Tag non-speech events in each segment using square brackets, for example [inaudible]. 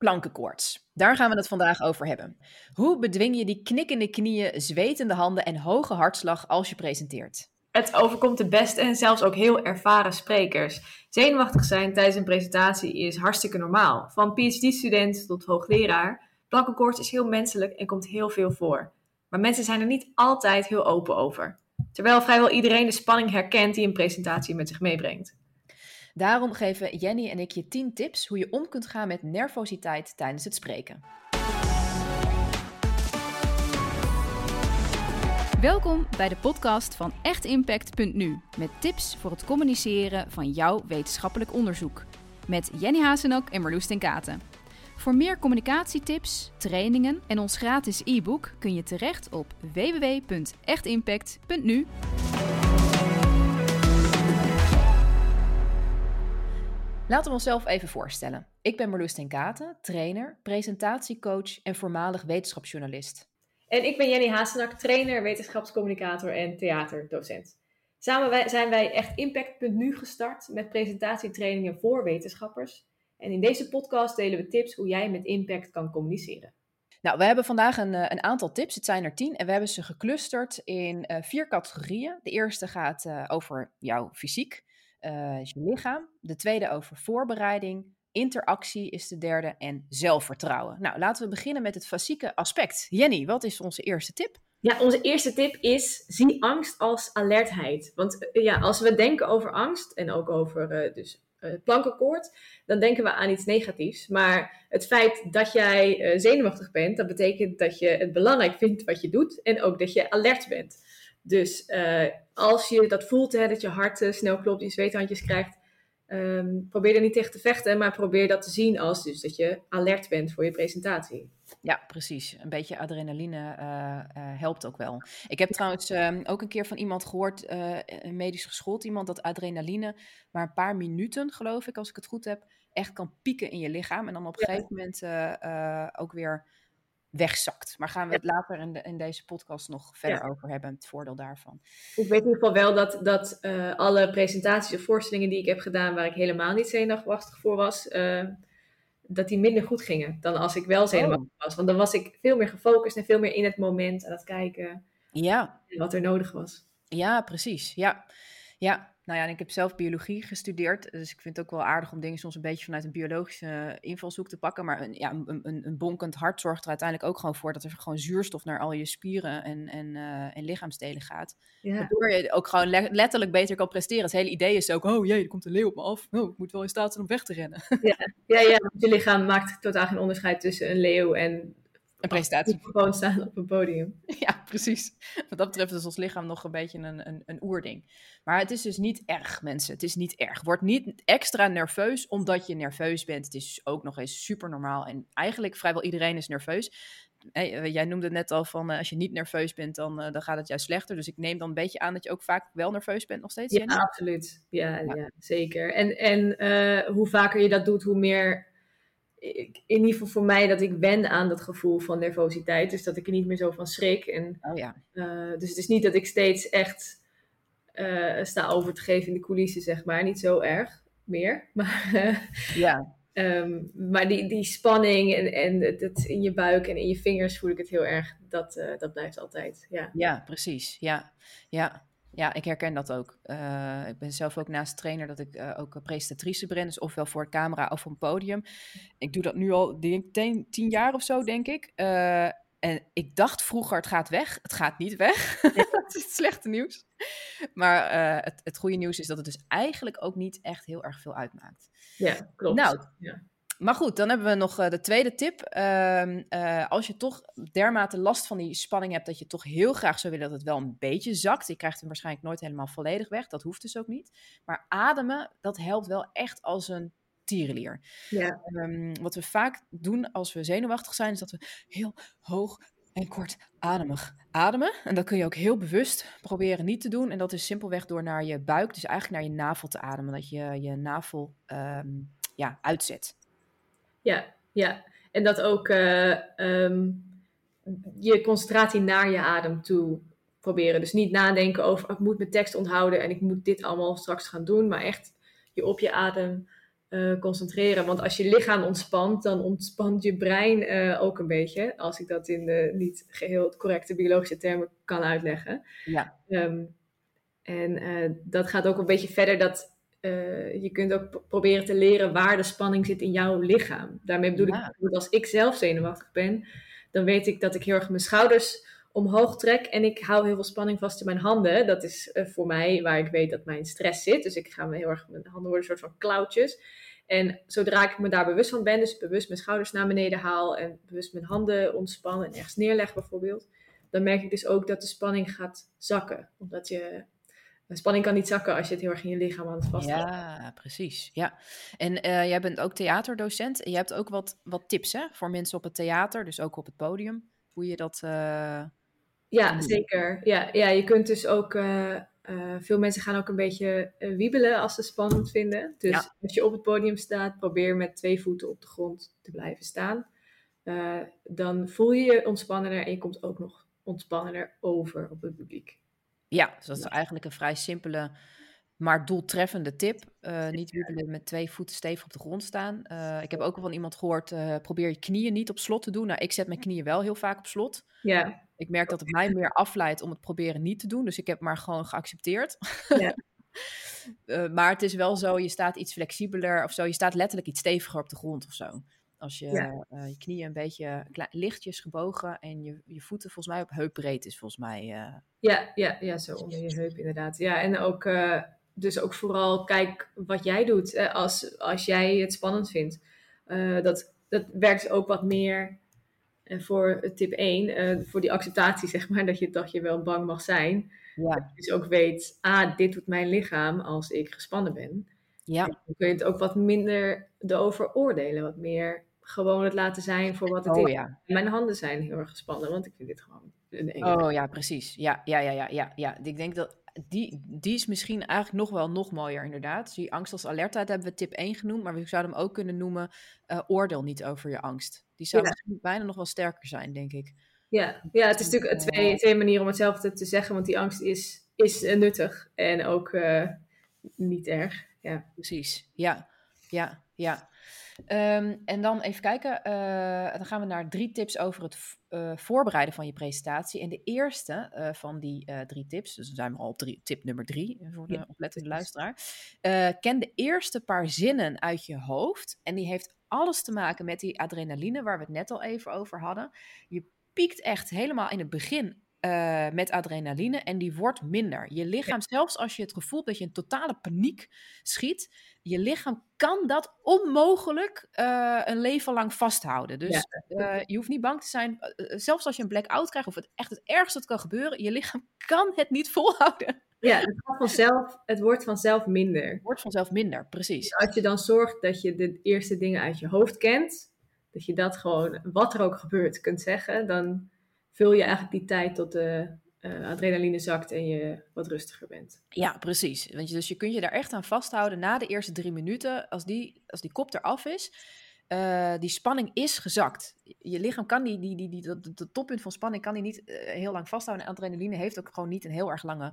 plankenkoorts. Daar gaan we het vandaag over hebben. Hoe bedwing je die knikkende knieën, zwetende handen en hoge hartslag als je presenteert? Het overkomt de beste en zelfs ook heel ervaren sprekers. Zenuwachtig zijn tijdens een presentatie is hartstikke normaal. Van PhD-student tot hoogleraar. Plankenkoorts is heel menselijk en komt heel veel voor. Maar mensen zijn er niet altijd heel open over. Terwijl vrijwel iedereen de spanning herkent die een presentatie met zich meebrengt. Daarom geven Jenny en ik je 10 tips hoe je om kunt gaan met nervositeit tijdens het spreken. Welkom bij de podcast van echtimpact.nu met tips voor het communiceren van jouw wetenschappelijk onderzoek. Met Jenny Hazenak en Marloes ten Katen. Voor meer communicatietips, trainingen en ons gratis e-book kun je terecht op www.echtimpact.nu. Laten we onszelf even voorstellen. Ik ben Marloes ten Katen, trainer, presentatiecoach en voormalig wetenschapsjournalist. En ik ben Jenny Hazenak, trainer, wetenschapscommunicator en theaterdocent. Samen zijn wij echt Impact.nu gestart met presentatietrainingen voor wetenschappers. En in deze podcast delen we tips hoe jij met impact kan communiceren. Nou, we hebben vandaag een, eh, een aantal tips. Het zijn er tien en we hebben ze geclusterd in uh, vier categorieën. De eerste gaat uh, over jouw fysiek uh, is je lichaam. De tweede over voorbereiding. Interactie is de derde en zelfvertrouwen. Nou, laten we beginnen met het fysieke aspect. Jenny, wat is onze eerste tip? Ja, onze eerste tip is: zie angst als alertheid. Want eh, ja, als we denken over angst en ook over uh, dus, plankenkoord, dan denken we aan iets negatiefs. Maar het feit dat jij zenuwachtig bent, dat betekent dat je het belangrijk vindt wat je doet en ook dat je alert bent. Dus uh, als je dat voelt, hè, dat je hart uh, snel klopt, je zweethandjes krijgt, um, probeer er niet tegen te vechten, maar probeer dat te zien als dus dat je alert bent voor je presentatie. Ja, precies. Een beetje adrenaline uh, helpt ook wel. Ik heb trouwens ehm, ook een keer van iemand gehoord, een medisch geschoold iemand, dat adrenaline maar een paar minuten, geloof ik, als ik het goed heb, echt kan pieken in je lichaam. En dan op een gegeven moment ook weer wegzakt. Maar gaan we het later in, de, in, deze podcast nog verder over hebben, het voordeel daarvan. Ik weet in ieder geval wel dat, dat uh, alle presentaties of voorstellingen die ik heb gedaan, waar ik helemaal niet zenuwachtig voor was, uh, dat die minder goed gingen dan als ik wel zenuwachtig oh. was. Want dan was ik veel meer gefocust en veel meer in het moment aan het kijken ja. wat er nodig was. Ja, precies. Ja, ja. Nou ja, en ik heb zelf biologie gestudeerd, dus ik vind het ook wel aardig om dingen soms een beetje vanuit een biologische invalshoek te pakken. Maar een, ja, een, een, een bonkend hart zorgt er uiteindelijk ook gewoon voor dat er gewoon zuurstof naar al je spieren en, en, uh, en lichaamsdelen gaat. Ja. Waardoor je ook gewoon letterlijk beter kan presteren. Het hele idee is ook, oh jee, er komt een leeuw op me af. Oh, ik moet wel in staat zijn om weg te rennen. Ja, ja, ja je lichaam maakt totaal geen onderscheid tussen een leeuw en een presentatie. Gewoon staan [laughs] op een podium. [laughs] Ja, precies. Wat dat betreft is ons lichaam nog een beetje een, een, een oerding. Maar het is dus niet erg, mensen. Het is niet erg. Word niet extra nerveus omdat je nerveus bent. Het is ook nog eens super normaal. En eigenlijk vrijwel iedereen is nerveus. Hey, jij noemde het net al van uh, als je niet nerveus bent, dan, uh, dan gaat het juist slechter. Dus ik neem dan een beetje aan dat je ook vaak wel nerveus bent nog steeds. Ja, absoluut. Ja, ja. ja, zeker. En, en uh, hoe vaker je dat doet, hoe meer in ieder geval voor mij dat ik wen aan dat gevoel van nervositeit. Dus dat ik er niet meer zo van schrik. En, oh ja. Uh, dus het is niet dat ik steeds echt uh, sta over te geven in de coulissen, zeg maar. Niet zo erg meer. [laughs] Maar, uh, ja. Um, maar die, die spanning en, en het, in je buik en in je vingers voel ik het heel erg. Dat, dat blijft altijd. Ja, ja precies. Ja, ja. Ja, ik herken dat ook. Uh, ik ben zelf ook naast trainer dat ik uh, ook presentatrice ben. Dus ofwel voor de camera of op een podium. Ik doe dat nu al denk, tien, tien jaar of zo, denk ik. Uh, en ik dacht vroeger, het gaat weg. Het gaat niet weg. dat [laughs] is het slechte nieuws. Maar het, het goede nieuws is dat het dus eigenlijk ook niet echt heel erg veel uitmaakt. Ja, klopt. Nou, ja. Maar goed, dan hebben we nog uh, de tweede tip. Uh, uh, als je toch dermate last van die spanning hebt, dat je toch heel graag zou willen dat het wel een beetje zakt. Je krijgt hem waarschijnlijk nooit helemaal volledig weg. Dat hoeft dus ook niet. Maar ademen, dat helpt wel echt als een tierenlier. Ja. Um, wat we vaak doen als we zenuwachtig zijn, is dat we heel hoog en kort ademig ademen. En dat kun je ook heel bewust proberen niet te doen. En dat is simpelweg door naar je buik, dus eigenlijk naar je navel te ademen. Dat je je navel um, ja, uitzet. Ja, ja. En dat ook uh, um, je concentratie naar je adem toe proberen. Dus niet nadenken over, ik moet mijn tekst onthouden en ik moet dit allemaal straks gaan doen. Maar echt je op je adem eh, concentreren. Want als je lichaam ontspant, dan ontspant je brein eh, ook een beetje. Als ik dat in de niet geheel correcte biologische termen kan uitleggen. Ja. Ehm, en eh, dat gaat ook een beetje verder dat je kunt ook proberen te leren waar de spanning zit in jouw lichaam. Daarmee bedoel ik dat als ik zelf zenuwachtig ben, dan weet ik dat ik heel erg mijn schouders omhoog trek en ik hou heel veel spanning vast in mijn handen. Dat is voor mij waar ik weet dat mijn stress zit. Dus ik ga me heel erg, mijn handen worden een soort van klauwtjes. En zodra ik me daar bewust van ben, dus bewust mijn schouders naar beneden haal en bewust mijn handen ontspan en ergens neerleg bijvoorbeeld, dan merk ik dus ook dat de spanning gaat zakken. Omdat je, de spanning kan niet zakken als je het heel erg in je lichaam aan het vasthoudt. Ja, precies. Ja. En uh, jij bent ook theaterdocent en je hebt ook wat, wat tips hè, voor mensen op het theater, dus ook op het podium, hoe je dat... Uh, ja, zeker. Ja, ja, je kunt dus ook uh, uh, veel mensen gaan ook een beetje wiebelen als ze spannend vinden. Dus als je op het podium staat, probeer met twee voeten op de grond te blijven staan. Dan voel je je ontspannender en je komt ook nog ontspannender over op het publiek. Ja, dus dat is eigenlijk een vrij simpele, maar doeltreffende tip. niet wiebelen met twee voeten stevig op de grond staan. ik heb ook al van iemand gehoord, probeer je knieën niet op slot te doen. Nou, ik zet mijn knieën wel heel vaak op slot. Ja. Ik merk dat het mij meer afleidt om het proberen niet te doen. Dus ik heb maar gewoon geaccepteerd. Ja. [laughs] maar het is wel zo, je staat iets flexibeler of zo. Je staat letterlijk iets steviger op de grond of zo. Als je uh, je knieën een beetje lichtjes gebogen en je, je voeten volgens mij op heupbreed is volgens mij. Uh... Ja, ja, ja, zo onder je heup inderdaad. Ja, en ook, dus ook vooral kijk wat jij doet als, als jij het spannend vindt. dat, dat werkt ook wat meer en voor tip 1, uh, eh, voor die acceptatie, [laughs] zeg maar, dat je, dat je wel bang mag zijn. Ja. Dat je dus ook weet, ah, dit doet mijn lichaam als ik gespannen ben. Ja. dan kun je het ook wat minder erover oordelen, wat meer gewoon het laten zijn voor wat het oh, is. Ja. Mijn handen zijn heel erg gespannen, want ik vind dit gewoon een enge. Oh ja, precies. Ja, ja, ja, ja, ja, ja. Ik denk dat die, die is misschien eigenlijk nog wel nog mooier, inderdaad. Die angst als alertheid hebben we tip 1 genoemd, maar we zouden hem ook kunnen noemen uh, oordeel niet over je angst. Die zou misschien bijna nog wel sterker zijn, denk ik. Ja, ja het is natuurlijk twee, twee manieren om hetzelfde te zeggen, want die angst is, is uh, nuttig en ook uh, niet erg. Ja. Precies, ja, ja, ja. Um, en dan even kijken, uh, dan gaan we naar drie tips over het uh, voorbereiden van je presentatie. En de eerste uh, van die drie tips, dus dan zijn we al op drie, tip nummer drie voor de ja. oplettende luisteraar. ken de eerste paar zinnen uit je hoofd. En die heeft alles te maken met die adrenaline waar we het net al even over hadden. Je piekt echt helemaal in het begin uh, met adrenaline en die wordt minder. Je lichaam, zelfs als je het gevoel hebt dat je in totale paniek schiet, je lichaam kan dat onmogelijk uh, een leven lang vasthouden. Dus ja. uh, je hoeft niet bang te zijn, zelfs als je een blackout krijgt of het echt het ergste dat kan gebeuren, je lichaam [laughs] kan het niet volhouden. Ja, het, vanzelf, het wordt vanzelf minder. Het wordt vanzelf minder, precies. Dus als je dan zorgt dat je de eerste dingen uit je hoofd kent, dat je dat gewoon, wat er ook gebeurt, kunt zeggen, dan vul je eigenlijk die tijd tot de uh, adrenaline zakt en je wat rustiger bent. Ja, precies. Want je, dus je kunt je daar echt aan vasthouden na de eerste drie minuten. Als die, als die kop eraf is, uh, die spanning is gezakt. Je lichaam kan die, die, die, die, de, de toppunt van spanning kan die niet uh, heel lang vasthouden. En adrenaline heeft ook gewoon niet een heel erg lange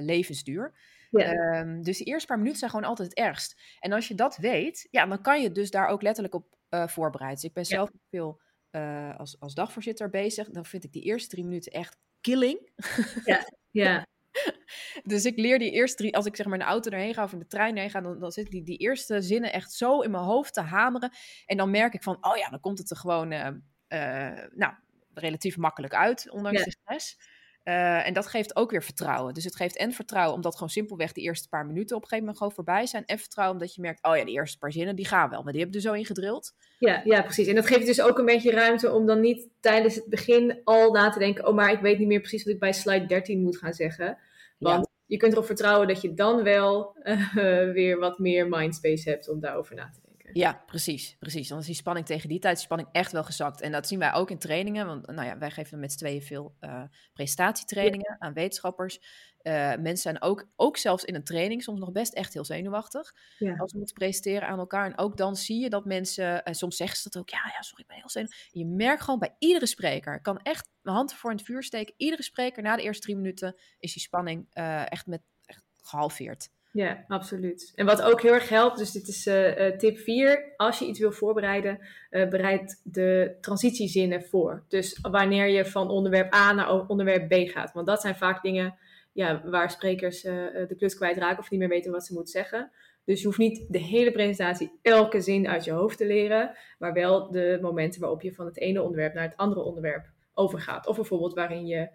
levensduur. Ja. Um, dus de eerste paar minuten zijn gewoon altijd het ergst. En als je dat weet, ja, dan kan je dus daar ook letterlijk op voorbereiden. Dus ik ben zelf ja. veel uh, als, als dagvoorzitter bezig, dan vind ik die eerste drie minuten echt killing. Ja, [laughs] ja. dus ik leer die eerste drie, als ik zeg maar in de auto erheen ga of in de trein heen ga, dan, dan zitten die, die eerste zinnen echt zo in mijn hoofd te hameren. En dan merk ik van, oh ja, dan komt het er gewoon, uh, uh, nou, relatief makkelijk uit, ondanks ja. de stress. Uh, en dat geeft ook weer vertrouwen. Dus het geeft en vertrouwen omdat gewoon simpelweg de eerste paar minuten op een gegeven moment gewoon voorbij zijn. En vertrouwen omdat je merkt, oh ja, de eerste paar zinnen, die gaan wel. Maar die heb je er zo in gedrild. Ja, ja, precies. En dat geeft dus ook een beetje ruimte om dan niet tijdens het begin al na te denken, oh maar ik weet niet meer precies wat ik bij slide 13 moet gaan zeggen. Want ja. je kunt erop vertrouwen dat je dan wel uh, [laughs] weer wat meer mindspace hebt om daarover na te denken. Ja, precies, precies. Dan is die spanning tegen die tijd spanning echt wel gezakt. En dat zien wij ook in trainingen. Want nou ja, wij geven met z'n tweeën veel uh, presentatietrainingen ja. aan wetenschappers. Uh, mensen zijn ook, ook zelfs in een training soms nog best echt heel zenuwachtig. Ja. Als we moeten presenteren aan elkaar. En ook dan zie je dat mensen, en soms zeggen ze dat ook, ja, ja, sorry, ik ben heel zenuwachtig. Je merkt gewoon bij iedere spreker, ik kan echt mijn hand voor in het vuur steken. Iedere spreker na de eerste drie minuten is die spanning uh, echt met echt gehalveerd. Ja, absoluut. En wat ook heel erg helpt, dus dit is tip 4. Als je iets wil voorbereiden, bereid de transitiezinnen voor. Dus wanneer je van onderwerp A naar onderwerp B gaat. Want dat zijn vaak dingen ja, waar sprekers de klus kwijtraken of niet meer weten wat ze moeten zeggen. Dus je hoeft niet de hele presentatie elke zin uit je hoofd te leren, maar wel de momenten waarop je van het ene onderwerp naar het andere onderwerp overgaat. Of bijvoorbeeld waarin je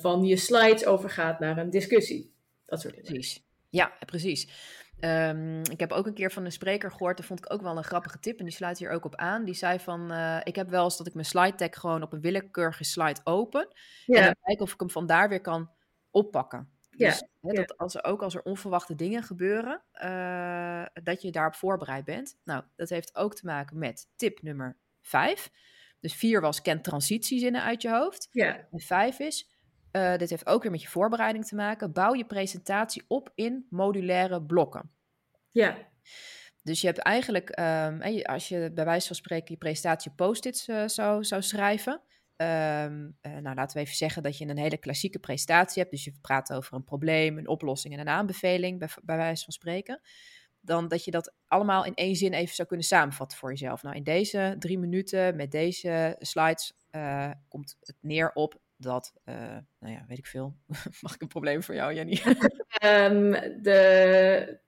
van je slides overgaat naar een discussie. Dat soort dingen. Precies. Ja, precies. Um, ik heb ook een keer van een spreker gehoord, dat vond ik ook wel een grappige tip en die sluit hier ook op aan. Die zei van, uh, ik heb wel eens dat ik mijn slide deck gewoon op een willekeurige slide open ja. en dan kijken of ik hem vandaar weer kan oppakken. Dus hè, dat als er, ook als er onverwachte dingen gebeuren, uh, dat je daarop voorbereid bent. Nou, dat heeft ook te maken met tip nummer 5. Dus 4 was ken transitiezinnen uit je hoofd. Ja. En 5 is, uh, dit heeft ook weer met je voorbereiding te maken, bouw je presentatie op in modulaire blokken. Ja. Dus je hebt eigenlijk, um, als je bij wijze van spreken je presentatie post-its uh, zou, zou schrijven, Um, uh, nou, laten we even zeggen dat je een hele klassieke presentatie hebt. Dus je praat over een probleem, een oplossing en een aanbeveling, bij, bij wijze van spreken. Dan dat je dat allemaal in één zin even zou kunnen samenvatten voor jezelf. Nou, in deze drie minuten met deze slides uh, komt het neer op dat, uh, nou ja, weet ik veel. [laughs] Mag ik een probleem voor jou, Jenny? um, [laughs] de...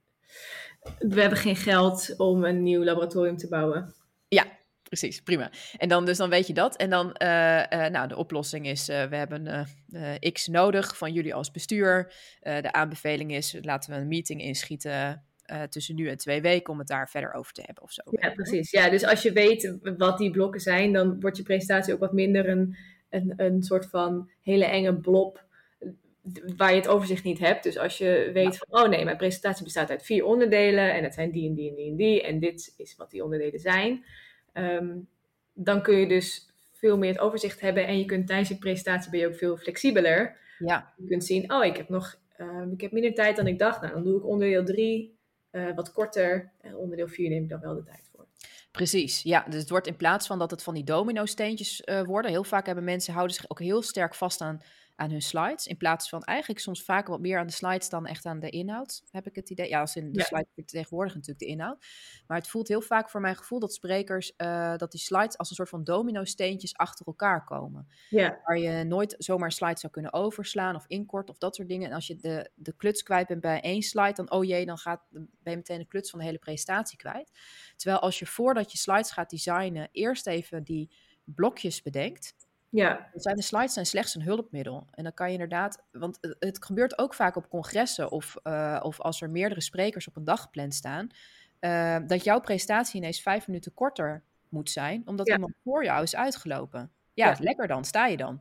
We hebben geen geld om een nieuw laboratorium te bouwen. Ja, precies, prima. En dan, dus dan weet je dat. En dan, uh, uh, nou, de oplossing is, uh, we hebben X nodig van jullie als bestuur. de aanbeveling is, laten we een meeting inschieten tussen nu en twee weken om het daar verder over te hebben of zo. Ja, precies. Ja, dus als je weet wat die blokken zijn, dan wordt je presentatie ook wat minder een, een, een soort van hele enge blob waar je het overzicht niet hebt. Dus als je weet van, oh nee, mijn presentatie bestaat uit vier onderdelen en het zijn die en die en die en die en dit is wat die onderdelen zijn Um, dan kun je dus veel meer het overzicht hebben en je kunt tijdens je presentatie ben je ook veel flexibeler. Ja. Je kunt zien, oh, ik heb nog um, ik heb minder tijd dan ik dacht. Nou, dan doe ik onderdeel 3 uh, wat korter en onderdeel 4 neem ik dan wel de tijd voor. Precies, ja. Dus het wordt in plaats van dat het van die domino-steentjes uh, worden. Heel vaak hebben mensen houden zich ook heel sterk vast aan aan hun slides. In plaats van eigenlijk soms vaak wat meer aan de slides dan echt aan de inhoud, heb ik het idee. Ja, als in de ja. slide tegenwoordig natuurlijk de inhoud. Maar het voelt heel vaak voor mijn gevoel dat sprekers, uh, dat die slides als een soort van domino-steentjes achter elkaar komen. Ja. Waar je nooit zomaar slides zou kunnen overslaan of inkort of dat soort dingen. En als je de, de kluts kwijt bent bij één slide, dan oh jee, dan, gaat, ben je meteen de kluts van de hele presentatie kwijt. Terwijl als je voordat je slides gaat designen, eerst even die blokjes bedenkt ja. Zijn de slides zijn slechts een hulpmiddel. En dan kan je inderdaad, want het gebeurt ook vaak op congressen of, uh, of als er meerdere sprekers op een dag gepland staan, uh, dat jouw presentatie ineens vijf minuten korter moet zijn, omdat ja. iemand voor jou is uitgelopen. Ja, ja, lekker dan, sta je dan.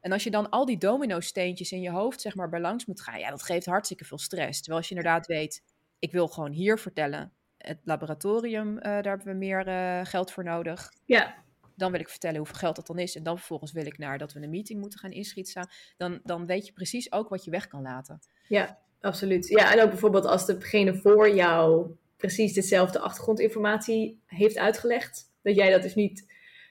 En als je dan al die domino-steentjes in je hoofd zeg maar bij langs moet gaan, ja, dat geeft hartstikke veel stress. Terwijl als je inderdaad weet, ik wil gewoon hier vertellen, het laboratorium, uh, daar hebben we meer geld voor nodig. Ja. Dan wil ik vertellen hoeveel geld dat dan is. En dan vervolgens wil ik naar dat we een meeting moeten gaan inschieten. Dan, dan weet je precies ook wat je weg kan laten. Ja, absoluut. Ja, en ook bijvoorbeeld als degene voor jou precies dezelfde achtergrondinformatie heeft uitgelegd. Dat jij dat dus niet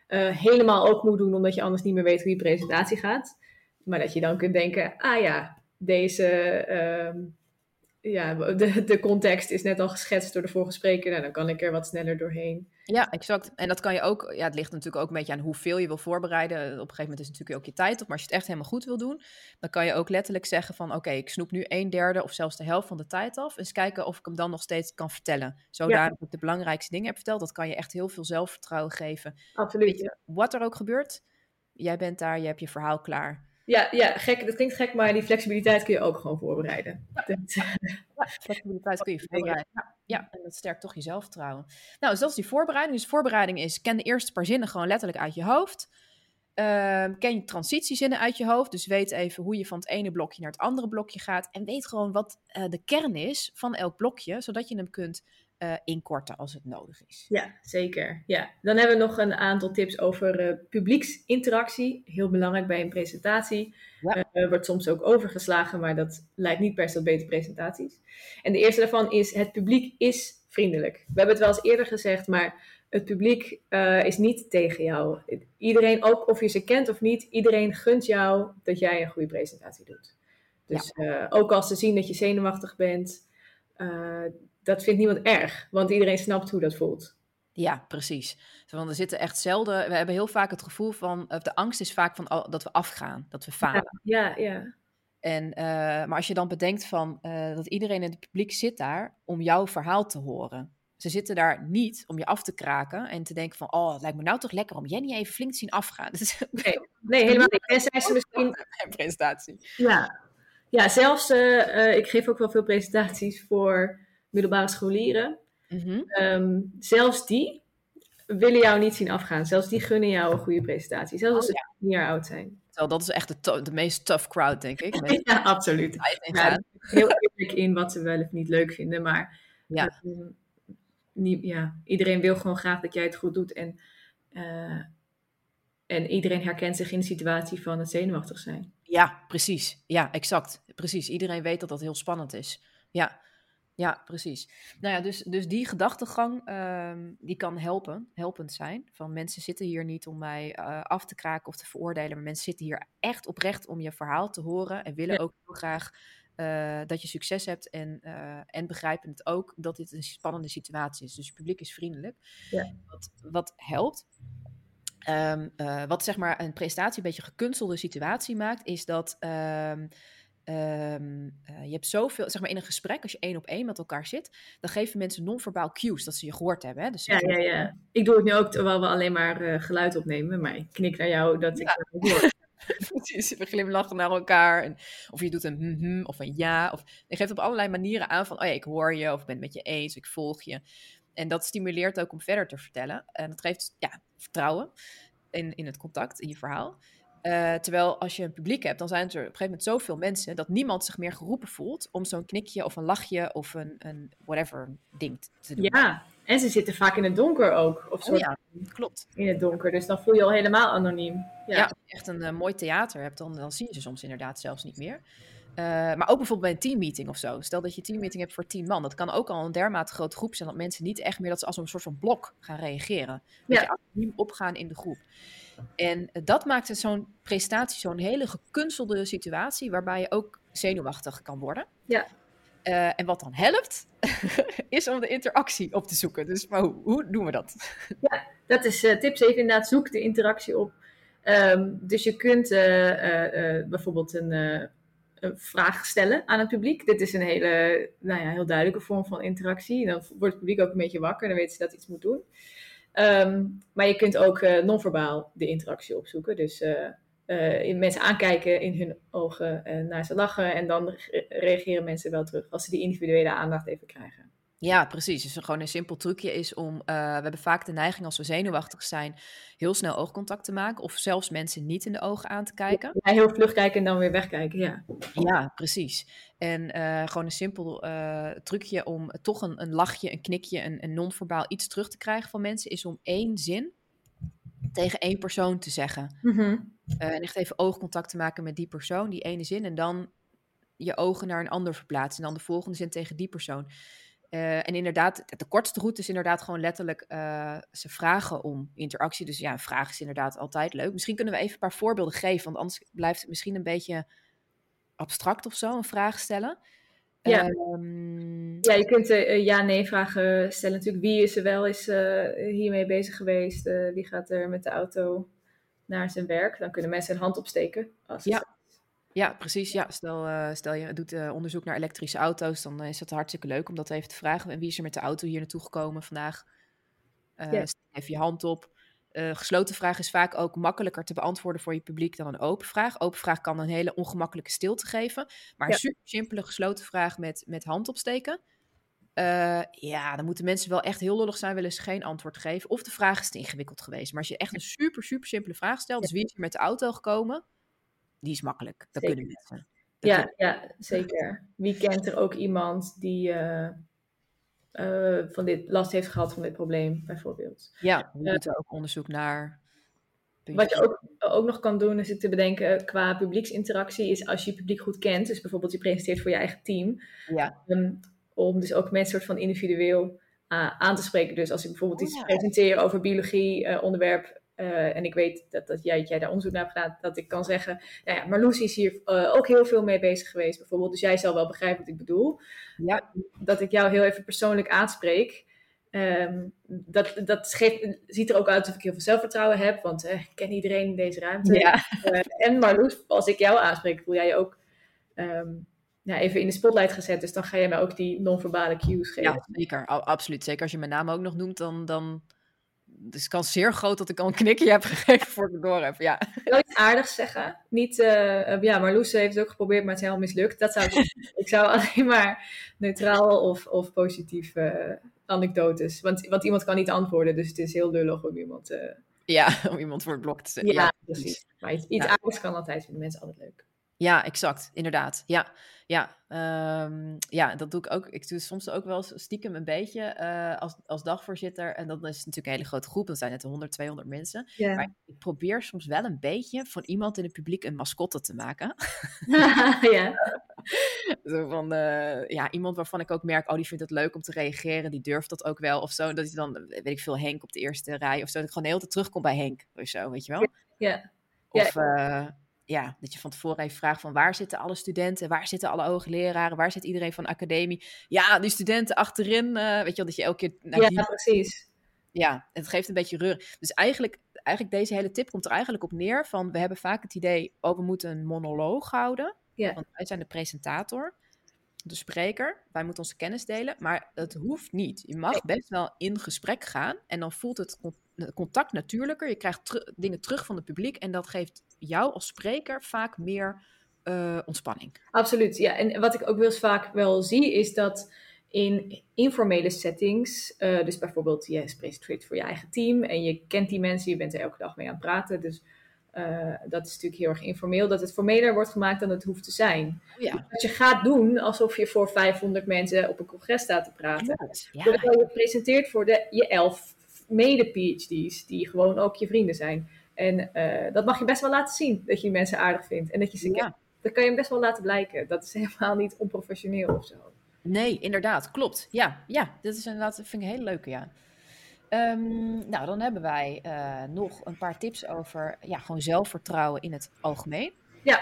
uh, helemaal ook moet doen, omdat je anders niet meer weet hoe je presentatie gaat. Maar dat je dan kunt denken, ah ja, deze... Uh, ja, de, de context is net al geschetst door de vorige spreker. Nou, dan kan ik er wat sneller doorheen. Ja, exact. En dat kan je ook, ja, het ligt natuurlijk ook een beetje aan hoeveel je wil voorbereiden. Op een gegeven moment is natuurlijk ook je tijd op. Maar als je het echt helemaal goed wil doen, dan kan je ook letterlijk zeggen van, oké, okay, ik snoep nu een derde of zelfs de helft van de tijd af. Eens kijken of ik hem dan nog steeds kan vertellen. Zodat ja. ik de belangrijkste dingen heb verteld. Dat kan je echt heel veel zelfvertrouwen geven. Absoluut. Je, wat er ook gebeurt, jij bent daar, je hebt je verhaal klaar. Ja, ja, gek. Dat klinkt gek, maar die flexibiliteit kun je ook gewoon voorbereiden. Ja, ja flexibiliteit kun je [laughs] voorbereiden. Ja, ja, en dat sterkt toch je zelfvertrouwen. Nou, dus dat is die voorbereiding. Dus voorbereiding is, ken de eerste paar zinnen gewoon letterlijk uit je hoofd. Uh, ken je transitiezinnen uit je hoofd. Dus weet even hoe je van het ene blokje naar het andere blokje gaat. En weet gewoon wat uh, de kern is van elk blokje, zodat je hem kunt uh, inkorten als het nodig is. Ja, zeker. Ja. Dan hebben we nog een aantal tips over uh, publieksinteractie. Heel belangrijk bij een presentatie. Ja. Uh, wordt soms ook overgeslagen, maar dat leidt niet per se tot betere presentaties. En de eerste daarvan is: het publiek is vriendelijk. We hebben het wel eens eerder gezegd, maar het publiek is niet tegen jou. Iedereen, ook of je ze kent of niet, iedereen gunt jou dat jij een goede presentatie doet. Dus ja. ook als ze zien dat je zenuwachtig bent, eh, dat vindt niemand erg, want iedereen snapt hoe dat voelt. Ja, precies. Want er zitten echt zelden. We hebben heel vaak het gevoel van. De angst is vaak van dat we afgaan, dat we falen. Ja, ja. ja. En, uh, maar als je dan bedenkt van uh, dat iedereen in het publiek zit daar om jouw verhaal te horen. Ze zitten daar niet om je af te kraken en te denken van, oh, het lijkt me nou toch lekker om Jenny even flink te zien afgaan. [laughs] Nee, nee helemaal niet. En zijn ze misschien... [laughs] Presentatie. Ja, ja zelfs, uh, ik geef ook wel veel presentaties voor middelbare scholieren. Mm -hmm. um, zelfs die willen jou niet zien afgaan. Zelfs die gunnen jou een goede presentatie. Zelfs als oh, ze tien jaar oud zijn. Terwijl dat is echt de, de meest tough crowd, denk ik. [laughs] ja, absoluut. Ja, heel eerlijk in wat ze wel of niet leuk vinden. Maar ja. Niet, ja, iedereen wil gewoon graag dat jij het goed doet. En, uh, en iedereen herkent zich in de situatie van het zenuwachtig zijn. Ja, precies. Ja, exact. Precies. Iedereen weet dat dat heel spannend is. Ja. Ja, precies. Nou ja, dus, dus die gedachtegang, um, die kan helpen, helpend zijn. Van mensen zitten hier niet om mij uh, af te kraken of te veroordelen, maar mensen zitten hier echt oprecht om je verhaal te horen en willen ja. ook heel graag uh, dat je succes hebt en, uh, en begrijpen het ook dat dit een spannende situatie is. Dus je publiek is vriendelijk. Ja. Wat, wat helpt, um, wat zeg maar een presentatie een beetje gekunstelde situatie maakt, is dat... Um, Um, uh, je hebt zoveel, zeg maar in een gesprek, als je één op één met elkaar zit, dan geven mensen non-verbaal cues dat ze je gehoord hebben. Hè? Dus ja, ja, ja. Ik doe het nu ook terwijl we alleen maar uh, geluid opnemen, maar ik knik naar jou dat ik hoor. [laughs] Precies, we glimlachen naar elkaar. En, of je doet een hm, hm of een ja. Of, je geeft op allerlei manieren aan van, oh ja, ik hoor je, of ik ben het met je eens, ik volg je. En dat stimuleert ook om verder te vertellen. En dat geeft ja, vertrouwen in, in het contact, in je verhaal. Uh, terwijl als je een publiek hebt, dan zijn er op een gegeven moment zoveel mensen dat niemand zich meer geroepen voelt om zo'n knikje of een lachje of een, een whatever ding te doen. Ja, en ze zitten vaak in het donker ook. Of oh, ja, klopt. In het donker, dus dan voel je al helemaal anoniem. Ja, ja als je echt een uh, mooi theater hebt, dan, dan zie je ze soms inderdaad zelfs niet meer. Uh, maar ook bijvoorbeeld bij een teammeeting of zo. Stel dat je een teammeeting hebt voor tien man. Dat kan ook al een dermate grote groep zijn dat mensen niet echt meer dat ze als een soort van blok gaan reageren. Dat ja. je anoniem opgaan in de groep. En dat maakt het zo'n presentatie zo'n hele gekunstelde situatie, waarbij je ook zenuwachtig kan worden. Ja. Uh, en wat dan helpt, [laughs] is om de interactie op te zoeken. Dus maar hoe, hoe doen we dat? Ja, dat is uh, tip 7 inderdaad, zoek de interactie op. Um, dus je kunt uh, bijvoorbeeld een, een, vraag stellen aan het publiek. Dit is een hele, nou ja, heel duidelijke vorm van interactie. Dan wordt het publiek ook een beetje wakker, dan weten ze dat iets moet doen. Um, maar je kunt ook uh, non-verbaal de interactie opzoeken. Dus uh, uh, mensen aankijken in hun ogen en naar ze lachen. En dan re reageren mensen wel terug als ze die individuele aandacht even krijgen. Ja, precies. Dus gewoon een simpel trucje is om. Uh, we hebben vaak de neiging als we zenuwachtig zijn. heel snel oogcontact te maken. Of zelfs mensen niet in de ogen aan te kijken. Ja, heel vlug kijken en dan weer wegkijken. Ja, ja precies. En uh, gewoon een simpel uh, trucje om toch een, een lachje, een knikje, een, een non-verbaal iets terug te krijgen van mensen. is om één zin tegen één persoon te zeggen. Mm -hmm. en echt even oogcontact te maken met die persoon, die ene zin. En dan je ogen naar een ander verplaatsen. En dan de volgende zin tegen die persoon. Uh, en inderdaad, de kortste route is inderdaad gewoon letterlijk uh, ze vragen om interactie. Dus ja, een vraag is inderdaad altijd leuk. Misschien kunnen we even een paar voorbeelden geven, want anders blijft het misschien een beetje abstract of zo, een vraag stellen. Ja, um, ja je kunt uh, ja-nee-vragen stellen natuurlijk. Wie is er wel eens hiermee bezig geweest? wie gaat er met de auto naar zijn werk? Dan kunnen mensen een hand opsteken. Als ja. Ja, precies. Ja. Stel, uh, stel je doet uh, onderzoek naar elektrische auto's, dan is het hartstikke leuk om dat even te vragen. En wie is er met de auto hier naartoe gekomen vandaag? Uh, yes. Even je hand op. gesloten vraag is vaak ook makkelijker te beantwoorden voor je publiek dan een open vraag. Open vraag kan een hele ongemakkelijke stilte geven. Maar een super simpele gesloten vraag met, met hand opsteken. ja, dan moeten mensen wel echt heel lullig zijn, willen ze geen antwoord geven. Of de vraag is te ingewikkeld geweest. Maar als je echt een super, super simpele vraag stelt, dus wie is er met de auto gekomen? Die is makkelijk. Dat zeker. kunnen mensen. Dat ja, kunnen... ja, zeker. Wie kent er ook iemand die uh, uh, van dit last heeft gehad van dit probleem, bijvoorbeeld? Ja, we moeten uh, ook onderzoek naar. Wat je ook, ook nog kan doen, is het te bedenken qua publieksinteractie, is als je je publiek goed kent, dus bijvoorbeeld je presenteert voor je eigen team, ja. um, om dus ook mensen soort van individueel aan te spreken. Dus als ik bijvoorbeeld oh, iets ja. presenteer over biologie, onderwerp eh, en ik weet dat, dat, jij, jij daar onderzoek naar hebt gedaan, dat ik kan zeggen, nou ja, Marloes is hier uh, ook heel veel mee bezig geweest bijvoorbeeld, dus jij zal wel begrijpen wat ik bedoel. Ja. Dat ik jou heel even persoonlijk aanspreek. Um, dat dat geeft, ziet er ook uit alsof ik heel veel zelfvertrouwen heb, want uh, ik ken iedereen in deze ruimte. Ja. en Marloes, als ik jou aanspreek, voel jij je ook um, ja, even in de spotlight gezet. Dus dan ga je mij ook die non-verbale cues geven. Ja, zeker. absoluut. Zeker als je mijn naam ook nog noemt, dan... dan... Dus het kan zeer groot dat ik al een knikje heb [laughs] gegeven voor ik het door heb. Ja. Ik wil iets aardigs zeggen. Niet, uh, ja, Marloes heeft het ook geprobeerd, maar het is helemaal mislukt. Dat zou ik, [laughs] ik zou alleen maar neutraal of, of positief uh, anekdotes. Want, want iemand kan niet antwoorden, dus het is heel lullig om iemand... Uh... Ja, [laughs] om iemand voor het blok te zetten. Ja, ja, precies. Maar iets, iets ja. aardigs kan altijd, vinden mensen altijd leuk. Ja, exact. Inderdaad. Ja, ja, um, ja, dat doe ik ook. Ik doe soms ook wel stiekem een beetje uh, als, als dagvoorzitter. En dan is het natuurlijk een hele grote groep. Dat zijn net 100, 200 mensen. Maar ik probeer soms wel een beetje van iemand in het publiek een mascotte te maken. [laughs] ja. [laughs] zo van, uh, ja, iemand waarvan ik ook merk, oh, die vindt het leuk om te reageren. Die durft dat ook wel. Of zo. Dat hij dan, weet ik veel, Henk op de eerste rij. Of zo. Dat ik gewoon de hele tijd terugkom bij Henk. Of zo, weet je wel. Ja. Of... Uh, ja, dat je van tevoren even vraagt van waar zitten alle studenten, waar zitten alle hoogleraren, waar zit iedereen van de academie? Ja, die studenten achterin, uh, weet je wel, dat je elke keer... Ja, die... precies. Ja, het geeft een beetje reur. Dus eigenlijk, eigenlijk deze hele tip komt er eigenlijk op neer van, we hebben vaak het idee, oh, we moeten een monoloog houden, ja. want wij zijn de presentator, de spreker, wij moeten onze kennis delen, maar het hoeft niet. Je mag best wel in gesprek gaan en dan voelt het contact natuurlijker. Je krijgt ter dingen terug van het publiek en dat geeft jou als spreker vaak meer uh, ontspanning. Absoluut, ja. En wat ik ook wel eens vaak wel zie is dat in informele settings, uh, dus bijvoorbeeld je presenteert voor je eigen team en je kent die mensen, je bent er elke dag mee aan het praten, dus uh, dat is natuurlijk heel erg informeel, dat het formeler wordt gemaakt dan het hoeft te zijn. Oh ja. Dat je gaat doen alsof je voor 500 mensen op een congres staat te praten. Ja. Terwijl je presenteert voor de, je elf mede-PhD's, die gewoon ook je vrienden zijn. En uh, dat mag je best wel laten zien, dat je die mensen aardig vindt. En dat je ze Ja. kent. Dat kan je best wel laten blijken. Dat is [laughs] helemaal niet onprofessioneel of zo. Nee, inderdaad, klopt. Ja, ja dat is inderdaad, dat vind ik een hele leuke, ja. Um, nou, dan hebben wij uh, nog een paar tips over ja, gewoon zelfvertrouwen in het algemeen. Ja,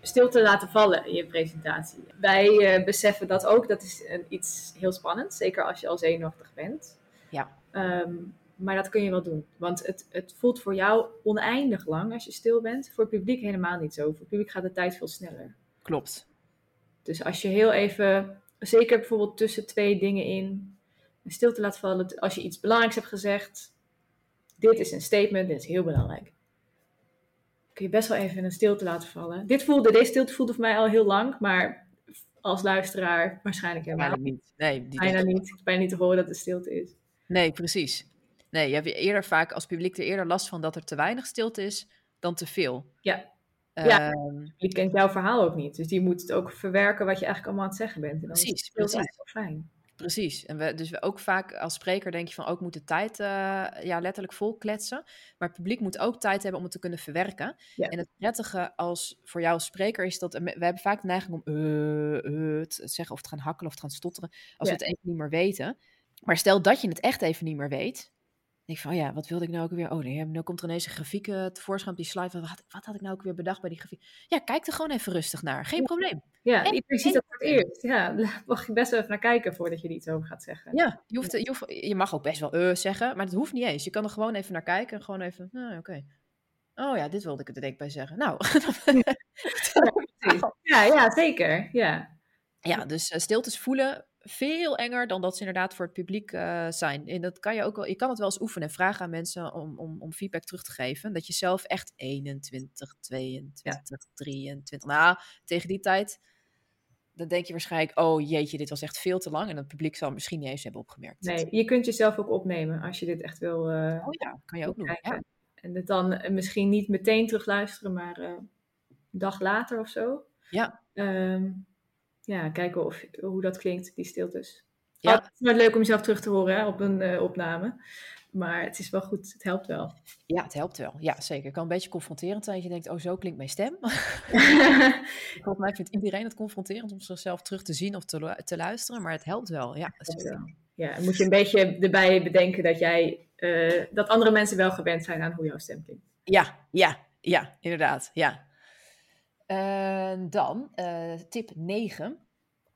stilte laten vallen in je presentatie. Wij uh, beseffen dat ook. Dat is een, iets heel spannends, zeker als je al zenuwachtig bent. Ja. Um, maar dat kun je wel doen. Want het, het voelt voor jou oneindig lang als je stil bent. Voor het publiek helemaal niet zo. Voor het publiek gaat de tijd veel sneller. Klopt. Dus als je heel even, zeker bijvoorbeeld tussen twee dingen in, stil te laten vallen. Als je iets belangrijks hebt gezegd. Dit is een statement, dit is heel belangrijk. Kun je best wel even een stilte laten vallen. Dit voelde, deze stilte voelde voor mij al heel lang. Maar als luisteraar waarschijnlijk helemaal Bijna niet. Nee, die bijna niet. Bijna niet te horen dat het stilte is. Nee, precies. Nee, je hebt eerder vaak als publiek er eerder last van dat er te weinig stilte is dan te veel. Ja. Ja, je kent jouw verhaal ook niet. Dus die moet het ook verwerken wat je eigenlijk allemaal aan het zeggen bent. En dan precies, is het precies. fijn. Precies. En we, dus we ook vaak als spreker denk je van ook moet de tijd uh, ja, letterlijk vol kletsen. Maar het publiek moet ook tijd hebben om het te kunnen verwerken. Ja. En het prettige als voor jou als spreker is dat we hebben vaak de neiging om uh, uh, te zeggen of te gaan hakkelen of te gaan stotteren als Ja. we het even niet meer weten. Maar stel dat je het echt even niet meer weet. Denk ik van, oh ja, wat wilde ik nou ook weer? Oh nee, nu komt er ineens een grafiek uh, tevoorschijn op die slide. Wat had, wat had ik nou ook weer bedacht bij die grafiek? Ja, kijk er gewoon even rustig naar. Geen Ja. probleem. Ja, En- iedereen ziet dat voor het eerst. Ja, [laughs] daar mag je best wel even naar kijken voordat je er iets over gaat zeggen. Ja, je, hoeft, je, hoeft, je mag ook best wel eh zeggen, maar dat hoeft niet eens. Je kan er gewoon even naar kijken en gewoon even, nou oké. Oh ja, dit wilde ik er denk ik bij zeggen. Nou, [laughs] [laughs] Precies. Ja, ja, zeker. Ja. ja, dus uh, stiltes voelen veel enger dan dat ze inderdaad voor het publiek uh, zijn. En dat kan je ook wel, je kan het wel eens oefenen en vragen aan mensen om, om, om feedback terug te geven. Dat je zelf echt 21, 22, Ja. 23, nou, tegen die tijd, dan denk je waarschijnlijk, oh jeetje, dit was echt veel te lang. En het publiek zal misschien niet eens hebben opgemerkt. Nee, je kunt jezelf ook opnemen als je dit echt wil uh, Oh ja, kan je ook doen. Ja. En het dan uh, misschien niet meteen terugluisteren, maar uh, een dag later of zo. Ja. Um, ja, kijken of, hoe dat klinkt, die stiltes. Ja. Ja. Het is nooit leuk om jezelf terug te horen hè, op een uh, opname. Maar het is wel goed, het helpt wel. Ja, het helpt wel. Ja, zeker. Het kan een beetje confronterend zijn. Dat je denkt, oh, zo klinkt mijn stem. [laughs] [laughs] Volgens mij vindt iedereen het confronterend om zichzelf terug te zien of te, te luisteren. Maar het helpt wel. Ja, ja, ja, moet je een beetje erbij bedenken dat jij eh, dat andere mensen wel gewend zijn aan hoe jouw stem klinkt. Ja, ja, ja, inderdaad. Ja. Dan uh, tip 9.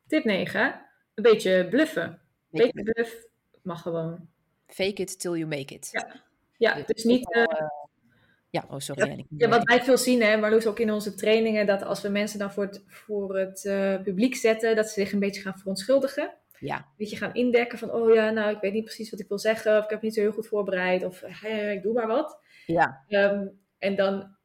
Tip 9. Een beetje bluffen. Beetje bluff mag gewoon. Fake it till you make it. Ja, ja dus, dus niet... Uh, ja, oh sorry. Ja, ja, wat wij veel zien, hè, Marloes, ook in onze trainingen, dat als we mensen dan voor het, voor het publiek zetten, dat ze zich een beetje gaan verontschuldigen. Ja. Een beetje gaan indekken van, oh ja, nou, ik weet niet precies wat ik wil zeggen, of ik heb niet zo heel goed voorbereid, of hey, ik doe maar wat. Ja. Um, en dan,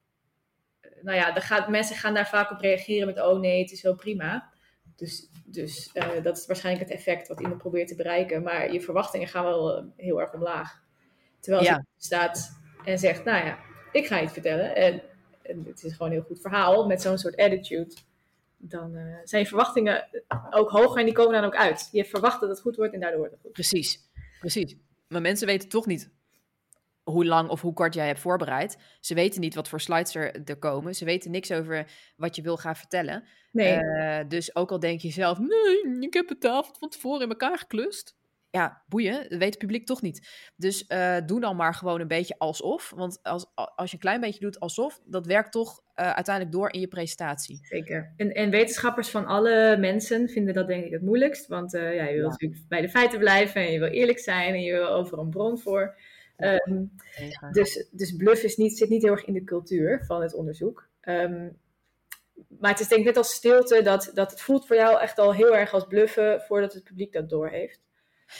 nou ja, dan gaat, mensen gaan daar vaak op reageren met, oh nee, het is wel prima. Dus, dus uh, dat is waarschijnlijk het effect wat iemand probeert te bereiken. Maar je verwachtingen gaan wel uh, heel erg omlaag. Terwijl ja. je staat en zegt, nou ja, ik ga iets vertellen. En, en het is gewoon een heel goed verhaal met zo'n soort attitude dan uh, zijn je verwachtingen ook hoger en die komen dan ook uit. Je verwacht dat het goed wordt en daardoor wordt het goed. Precies, precies. Maar mensen weten toch niet hoe lang of hoe kort jij hebt voorbereid. Ze weten niet wat voor slides er, er komen. Ze weten niks over wat je wil gaan vertellen. Nee. Uh, dus ook al denk je zelf, nee, ik heb het de avond van tevoren in elkaar geklust ja, boeien, dat weet het publiek toch niet. Dus uh, doe dan maar gewoon een beetje alsof. Want als, als je een klein beetje doet alsof, dat werkt toch uh, uiteindelijk door in je presentatie. Zeker. En, en wetenschappers van alle mensen vinden dat denk ik het moeilijkst. Want ja, je wil ja. natuurlijk bij de feiten blijven en je wil eerlijk zijn en je wil over een bron voor. Um, dus, dus bluff is niet, zit niet heel erg in de cultuur van het onderzoek. Um, maar het is denk ik net als stilte, dat, dat het voelt voor jou echt al heel erg als bluffen voordat het publiek dat doorheeft.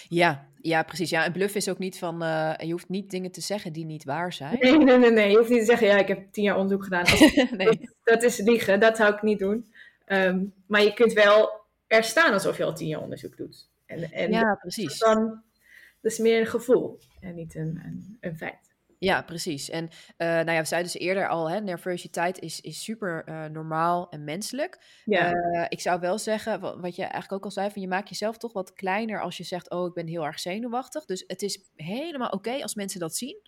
Ja, ja, precies. Ja, een bluff is ook niet van, uh, je hoeft niet dingen te zeggen die niet waar zijn. Nee, nee, nee, nee. Je hoeft niet te zeggen, ja, ik heb tien jaar onderzoek gedaan. [laughs] nee. dat, dat, is liegen, dat zou ik niet doen. Um, maar je kunt wel er staan alsof je al tien jaar onderzoek doet. En, en ja, precies. Dan, dat is meer een gevoel en niet een, een, een feit. Ja, precies. En uh, nou ja, we zeiden dus eerder al, hè, nervositeit is, is super uh, normaal en menselijk. Ja. Uh, ik zou wel zeggen, wat, wat, je eigenlijk ook al zei, van je maakt jezelf toch wat kleiner als je zegt, oh, ik ben heel erg zenuwachtig. Dus het is helemaal oké okay als mensen dat zien.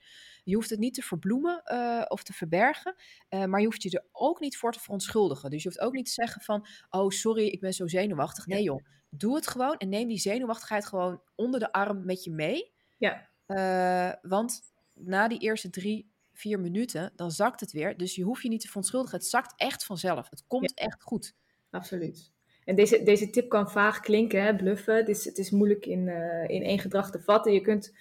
Je hoeft het niet te verbloemen of te verbergen, maar je hoeft je er ook niet voor te verontschuldigen. Dus je hoeft ook niet te zeggen van, oh, sorry, ik ben zo zenuwachtig. Nee joh, doe het gewoon en neem die zenuwachtigheid gewoon onder de arm met je mee. Ja. want na die eerste drie, vier minuten, dan zakt het weer. Dus je hoeft je niet te verontschuldigen. Het zakt echt vanzelf. Het komt echt goed. Absoluut. En deze, deze tip kan vaag klinken, hè, bluffen. Het is, het is moeilijk in, uh, in één gedrag te vatten. Je kunt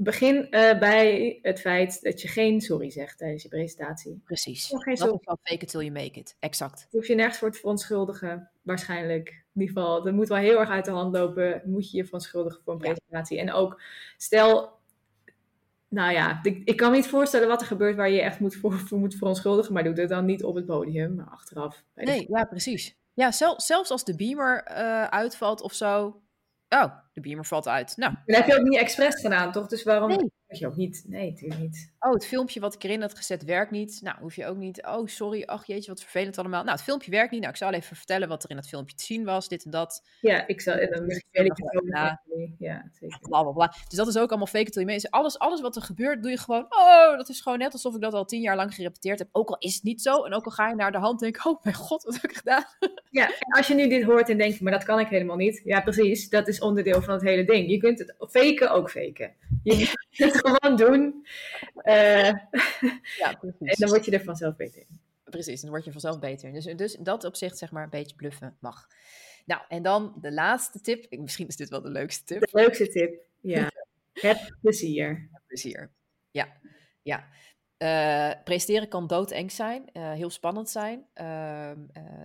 begin uh, bij het feit dat je geen sorry zegt tijdens je presentatie. Precies. Geen dat is wel fake it till you make it. Exact. Je hoeft je nergens voor te verontschuldigen, waarschijnlijk. In ieder geval, dat moet wel heel erg uit de hand lopen. Moet je je verontschuldigen voor een presentatie. En ook, stel nou ja, ik, ik, kan me niet voorstellen wat er gebeurt waar je echt moet voor, voor moet verontschuldigen, maar doe het dan niet op het podium, maar achteraf. Nee, ja, precies. Ja, zelf, zelfs als de beamer uh, uitvalt of zo. Oh, de beamer valt uit. Nou. Dat heb je ook niet expres gedaan, toch? Dus waarom nee. Je ook niet? Nee, natuurlijk niet. Oh, het filmpje wat ik erin had gezet werkt niet. Nou, hoef je ook niet. Oh, sorry. Ach jeetje, wat vervelend allemaal. Nou, het filmpje werkt niet. Nou, ik zal even vertellen wat er in het filmpje te zien was. Dit en dat. Ja, ik zal. En dan moet ik ja, ja, zeker. Bla, bla, bla. Dus dat is ook allemaal fake till make it. Alles, alles wat er gebeurt, doe je gewoon. Oh, dat is gewoon net alsof ik dat al tien jaar lang gerepeteerd heb. Ook al is het niet zo. En ook al ga je naar de hand denken. Oh mijn god, wat heb ik gedaan? [laughs] Ja, en als je nu dit hoort en denkt, maar dat kan ik helemaal niet. Ja, precies. Dat is onderdeel van het hele ding. Je kunt het faken ook faken. Je [laughs] gewoon doen. Uh, ja, [laughs] precies. En dan word je er vanzelf beter in. Precies, dan word je vanzelf beter. Dus, dus in dat opzicht, zeg maar, een beetje bluffen mag. Nou, en dan de laatste tip. Misschien is dit wel de leukste tip. De leukste tip, ja. Het plezier. Het plezier, ja. ja. Uh, presteren kan doodeng zijn, uh, heel spannend zijn. Uh,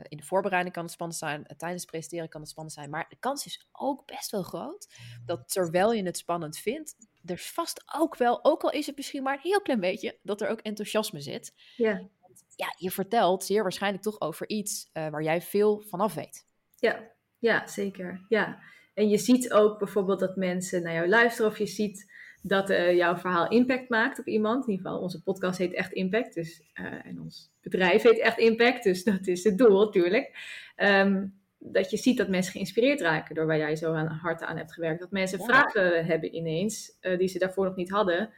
in de voorbereiding kan het spannend zijn, tijdens presteren kan het spannend zijn. Maar de kans is ook best wel groot dat terwijl je het spannend vindt, er vast ook wel, ook al is het misschien maar een heel klein beetje, dat er ook enthousiasme zit. Ja. Want, ja, je vertelt zeer waarschijnlijk toch over iets waar jij veel van af weet. Ja, ja, zeker. Ja. En je ziet ook bijvoorbeeld dat mensen naar jou luisteren of je ziet dat uh, jouw verhaal impact maakt op iemand. In ieder geval, onze podcast heet echt Impact. Dus, uh, en ons bedrijf heet echt Impact. Dus dat is het doel natuurlijk. Um, dat je ziet dat mensen geïnspireerd raken door waar jij zo aan, hard aan hebt gewerkt. Dat mensen ja. vragen hebben ineens uh, die ze daarvoor nog niet hadden.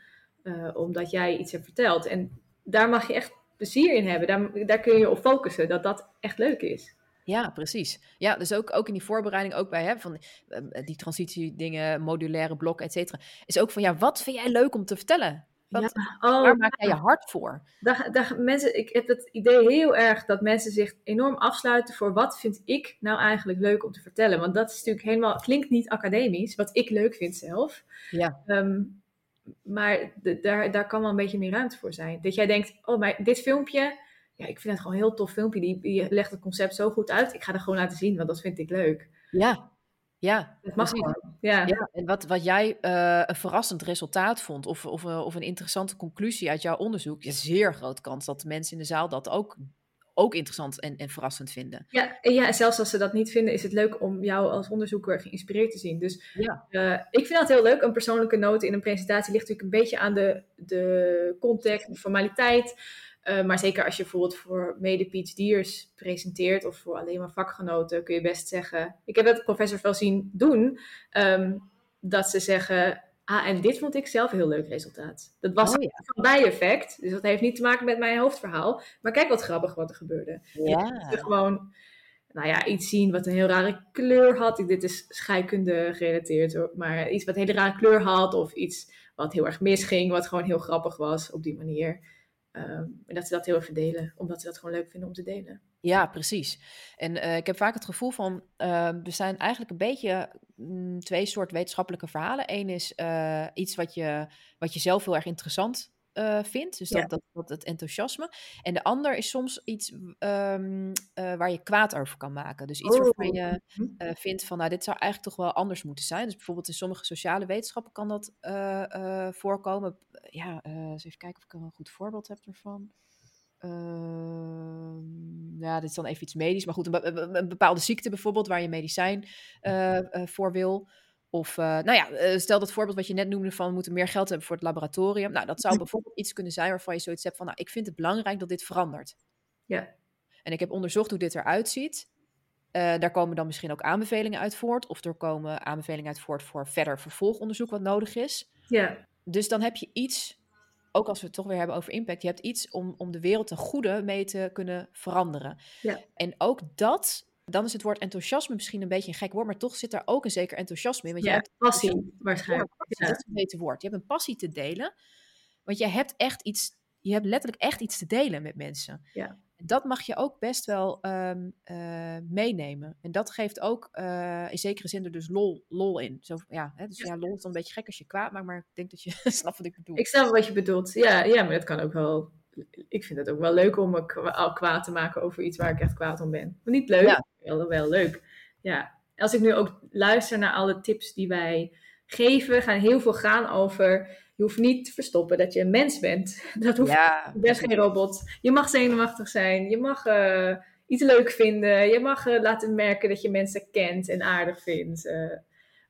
omdat jij iets hebt verteld. En daar mag je echt plezier in hebben. Daar, daar kun je op focussen. Dat dat echt leuk is. Ja, precies. Ja, dus ook, ook in die voorbereiding, ook bij hè, van uh, die transitiedingen, modulaire blok, et cetera. Is ook van, ja, wat vind jij leuk om te vertellen? Wat, ja. oh, waar maak jij je hart voor? Daar, daar, mensen, ik heb het idee heel erg dat mensen zich enorm afsluiten voor wat vind ik nou eigenlijk leuk om te vertellen. Want dat is natuurlijk helemaal, klinkt niet academisch, wat ik leuk vind zelf. Ja. Um, maar de, daar, daar kan wel een beetje meer ruimte voor zijn. Dat jij denkt, oh, maar dit filmpje, ja, ik vind het gewoon een heel tof filmpje. Die, die legt het concept zo goed uit. Ik ga er gewoon laten zien, want dat vind ik leuk. Ja, ja. Dat mag gewoon. Ja. ja. En wat, wat jij uh, een verrassend resultaat vond, of, of, uh, of een interessante conclusie uit jouw onderzoek, is zeer grote kans dat de mensen in de zaal dat ook ook interessant en, en verrassend vinden. Ja, en ja, zelfs als ze dat niet vinden, is het leuk om jou als onderzoeker geïnspireerd te zien. Dus ja. Uh, ik vind dat heel leuk. Een persoonlijke noot in een presentatie ligt natuurlijk een beetje aan de, de context, de formaliteit. Uh, maar zeker als je bijvoorbeeld voor mede-PhD'ers presenteert of voor alleen maar vakgenoten, kun je best zeggen. Ik heb dat professors wel zien doen, um, dat ze zeggen: Ah, en dit vond ik zelf een heel leuk resultaat. Dat was oh, ja. een bijeffect, dus dat heeft niet te maken met mijn hoofdverhaal. Maar kijk wat grappig wat er gebeurde. Ja. Dus gewoon, nou ja, iets zien wat een heel rare kleur had. Dit is scheikunde gerelateerd, maar iets wat een hele rare kleur had. Of iets wat heel erg misging, wat gewoon heel grappig was op die manier. Um, en dat ze dat heel erg delen, omdat ze dat gewoon leuk vinden om te delen. Ja, precies. En uh, ik heb vaak het gevoel van, uh, we zijn eigenlijk een beetje mm, twee soort wetenschappelijke verhalen. Eén is uh, iets wat je, wat je zelf heel erg interessant uh, vindt. Dus dat, ja. dat, dat, het enthousiasme. En de ander is soms iets um, uh, waar je kwaad over kan maken. Dus iets oh. waarvan je uh, vindt van, nou, dit zou eigenlijk toch wel anders moeten zijn. Dus bijvoorbeeld in sommige sociale wetenschappen kan dat voorkomen. Ja, eens even kijken of ik een goed voorbeeld heb ervan. Uh, ja, dit is dan even iets medisch, maar goed, een, een bepaalde ziekte bijvoorbeeld waar je medicijn uh, uh, voor wil. Of, uh, nou ja, stel dat voorbeeld wat je net noemde van we moeten meer geld hebben voor het laboratorium. Nou, dat zou bijvoorbeeld iets kunnen zijn waarvan je zoiets hebt van, nou, ik vind het belangrijk dat dit verandert. Ja. En ik heb onderzocht hoe dit eruit ziet. daar komen dan misschien ook aanbevelingen uit voort. Of er komen aanbevelingen uit voort voor verder vervolgonderzoek wat nodig is. Ja. Dus dan heb je iets ook als we het toch weer hebben over impact, je hebt iets om, om de wereld ten goede mee te kunnen veranderen. Ja. En ook dat, dan is het woord enthousiasme misschien een beetje een gek woord, maar toch zit daar ook een zeker enthousiasme in. Want ja, je hebt passie waarschijnlijk. Ja, Dat is een beter woord. Je hebt een passie te delen, want je hebt echt iets, je hebt letterlijk echt iets te delen met mensen. Ja dat mag je ook best wel um, uh, meenemen. En dat geeft ook uh, in zekere zin er dus lol, lol in. Zo, ja, hè, dus ja, lol is dan een beetje gek als je kwaad maakt, maar ik denk dat je [laughs] snapt wat ik bedoel. Ik snap wat je bedoelt. Ja, ja, maar dat kan ook wel. Ik vind het ook wel leuk om me kwaad te maken over iets waar ik echt kwaad om ben. Maar niet leuk, ja. Wel, wel leuk. Ja. Als ik nu ook luister naar alle tips die wij geven, gaan heel veel gaan over je hoeft niet te verstoppen dat je een mens bent. [laughs] Dat hoeft ja. Bent geen robot. Je mag zenuwachtig zijn. Je mag uh, iets leuk vinden. Je mag uh, laten merken dat je mensen kent en aardig vindt. Uh,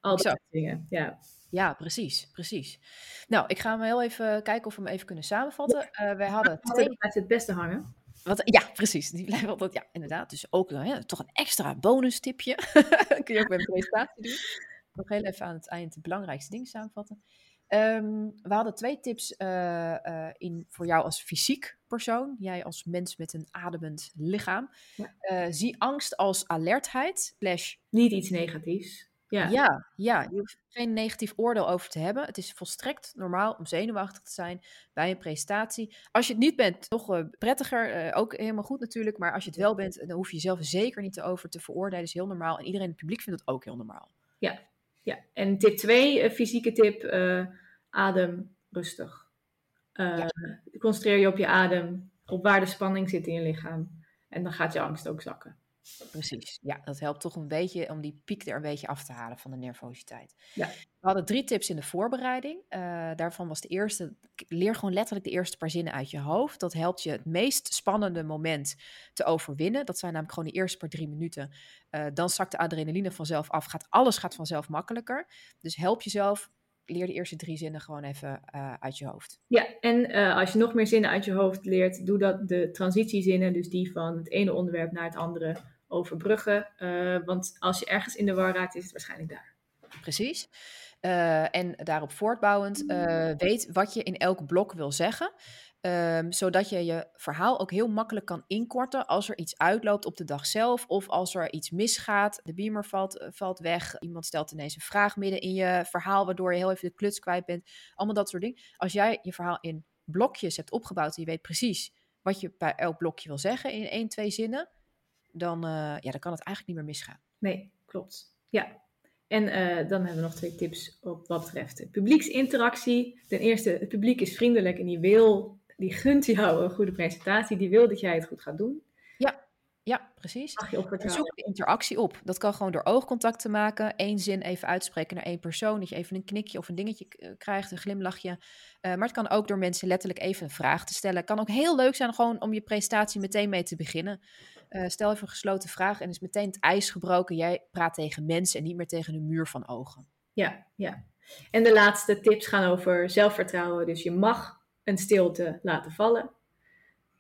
al dat dingen. Ja. Ja, precies, precies. Nou, ik ga hem heel even kijken of we hem even kunnen samenvatten. Ja. wij hadden twee... blijft het beste hangen. Wat, ja, precies. Die blijven altijd, ja, inderdaad. Dus ook ja, toch een extra bonus tipje. [laughs] Kun je ook bij een presentatie doen. Nog heel even aan het eind de belangrijkste dingen samenvatten. Um, we hadden twee tips uh, uh, in voor jou als fysiek persoon. Jij als mens met een ademend lichaam. Ja. Uh, zie angst als alertheid. Slash... Niet iets negatiefs. Ja. ja, ja, je hoeft geen negatief oordeel over te hebben. Het is volstrekt normaal om zenuwachtig te zijn bij een presentatie. Als je het niet bent, nog prettiger. ook helemaal goed natuurlijk. Maar als je het wel bent, dan hoef je jezelf zeker niet over te veroordelen. Dat is heel normaal. En iedereen in het publiek vindt het ook heel normaal. Ja, ja, en tip 2, fysieke tip, uh, adem rustig. Uh, ja. Concentreer je op je adem, op waar de spanning zit in je lichaam. En dan gaat je angst ook zakken. Precies, ja, dat helpt toch een beetje om die piek er een beetje af te halen van de nervositeit. Ja. We hadden drie tips in de voorbereiding. Uh, daarvan was de eerste, leer gewoon letterlijk de eerste paar zinnen uit je hoofd. Dat helpt je het meest spannende moment te overwinnen. Dat zijn namelijk gewoon de eerste paar drie minuten. Uh, dan zakt de adrenaline vanzelf af, gaat, alles gaat vanzelf makkelijker. Dus help jezelf, leer de eerste drie zinnen gewoon even uh, uit je hoofd. Ja, en uh, als je nog meer zinnen uit je hoofd leert, doe dat de transitiezinnen, dus die van het ene onderwerp naar het andere overbruggen. Uh, want als je ergens in de war raakt, is het waarschijnlijk daar. Precies. Uh, en daarop voortbouwend, uh, weet wat je in elk blok wil zeggen. Ehm, zodat je je verhaal ook heel makkelijk kan inkorten als er iets uitloopt op de dag zelf of als er iets misgaat. De beamer valt, eh, valt weg, iemand stelt ineens een vraag midden in je verhaal waardoor je heel even de kluts kwijt bent. Allemaal dat soort dingen. Als jij je verhaal in blokjes hebt opgebouwd en je weet precies wat je bij elk blokje wil zeggen in één, twee zinnen, dan, uh, ja, dan kan het eigenlijk niet meer misgaan. Nee, klopt. Ja, en uh, dan hebben we nog twee tips op wat betreft de publieksinteractie. Ten eerste, het publiek is vriendelijk en die wil die gunt jou een goede presentatie, die wil dat jij het goed gaat doen. Ja, ja precies. Mag je op Zoek de interactie op. Dat kan gewoon door oogcontact te maken, één zin even uitspreken naar één persoon, dat je even een knikje of een dingetje eh, krijgt, een glimlachje. Uh, maar het kan ook door mensen letterlijk even een vraag te stellen. Het kan ook heel leuk zijn gewoon om je presentatie meteen mee te beginnen. Uh, stel even een gesloten vraag en is meteen het ijs gebroken. Jij praat tegen mensen en niet meer tegen een muur van ogen. Ja, ja. En de laatste tips gaan over zelfvertrouwen. Dus je mag een stilte laten vallen.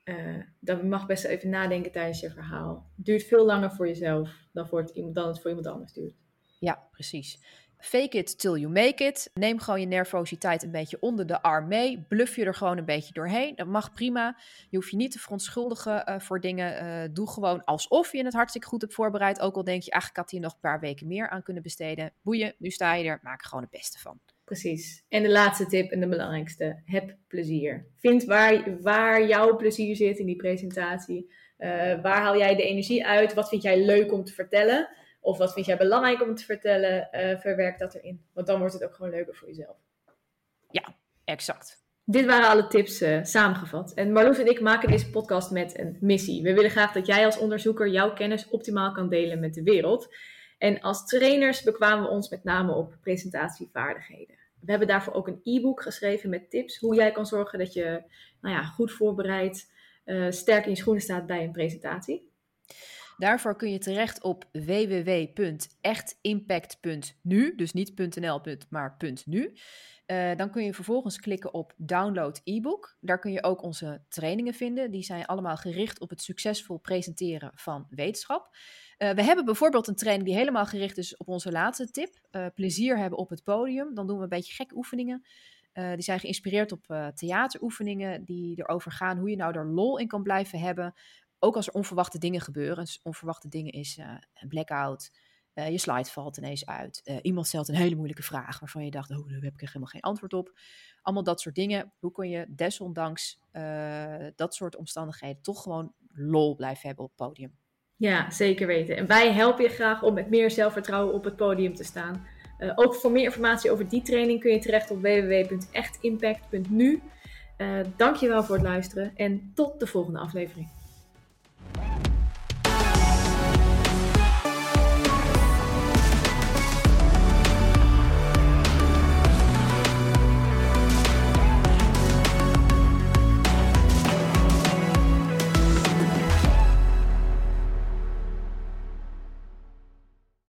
Uh, dan mag best even nadenken tijdens je verhaal. Het duurt veel langer voor jezelf dan, voor het, dan het voor iemand anders duurt. Ja, precies. Fake it till you make it. Neem gewoon je nervositeit een beetje onder de arm mee. Bluff je er gewoon een beetje doorheen. Dat mag prima. Je hoeft je niet te verontschuldigen uh, voor dingen. Uh, doe gewoon alsof je het hartstikke goed hebt voorbereid. Ook al denk je, eigenlijk had hier nog een paar weken meer aan kunnen besteden. Boeien, nu sta je er. Maak er gewoon het beste van. Precies. En de laatste tip en de belangrijkste: heb plezier. Vind waar, waar jouw plezier zit in die presentatie. Uh, waar haal jij de energie uit? Wat vind jij leuk om te vertellen? Of wat vind jij belangrijk om te vertellen? Uh, verwerk dat erin. Want dan wordt het ook gewoon leuker voor jezelf. Ja, exact. Dit waren alle tips uh, samengevat. En Marloes en ik maken deze podcast met een missie. We willen graag dat jij als onderzoeker jouw kennis optimaal kan delen met de wereld. En als trainers bekwamen we ons met name op presentatievaardigheden. We hebben daarvoor ook een e-book geschreven met tips hoe jij kan zorgen dat je nou ja, goed voorbereid, uh, sterk in je schoenen staat bij een presentatie. Daarvoor kun je terecht op www.echtimpact.nu, dus niet .nl, maar .nu. Uh, dan kun je vervolgens klikken op download e-book. Daar kun je ook onze trainingen vinden. Die zijn allemaal gericht op het succesvol presenteren van wetenschap. Uh, we hebben bijvoorbeeld een training die helemaal gericht is op onze laatste tip. Uh, plezier hebben op het podium. Dan doen we een beetje gekke oefeningen. Uh, die zijn geïnspireerd op theateroefeningen die erover gaan hoe je nou er lol in kan blijven hebben. Ook als er onverwachte dingen gebeuren. Dus onverwachte dingen is een blackout. je slide valt ineens uit. iemand stelt een hele moeilijke vraag waarvan je dacht, oh, daar heb ik helemaal geen antwoord op. Allemaal dat soort dingen. Hoe kun je desondanks dat soort omstandigheden toch gewoon lol blijven hebben op het podium? Ja, zeker weten. En wij helpen je graag om met meer zelfvertrouwen op het podium te staan. Ook voor meer informatie over die training kun je terecht op www.echtimpact.nu. Uh, dankjewel voor het luisteren en tot de volgende aflevering.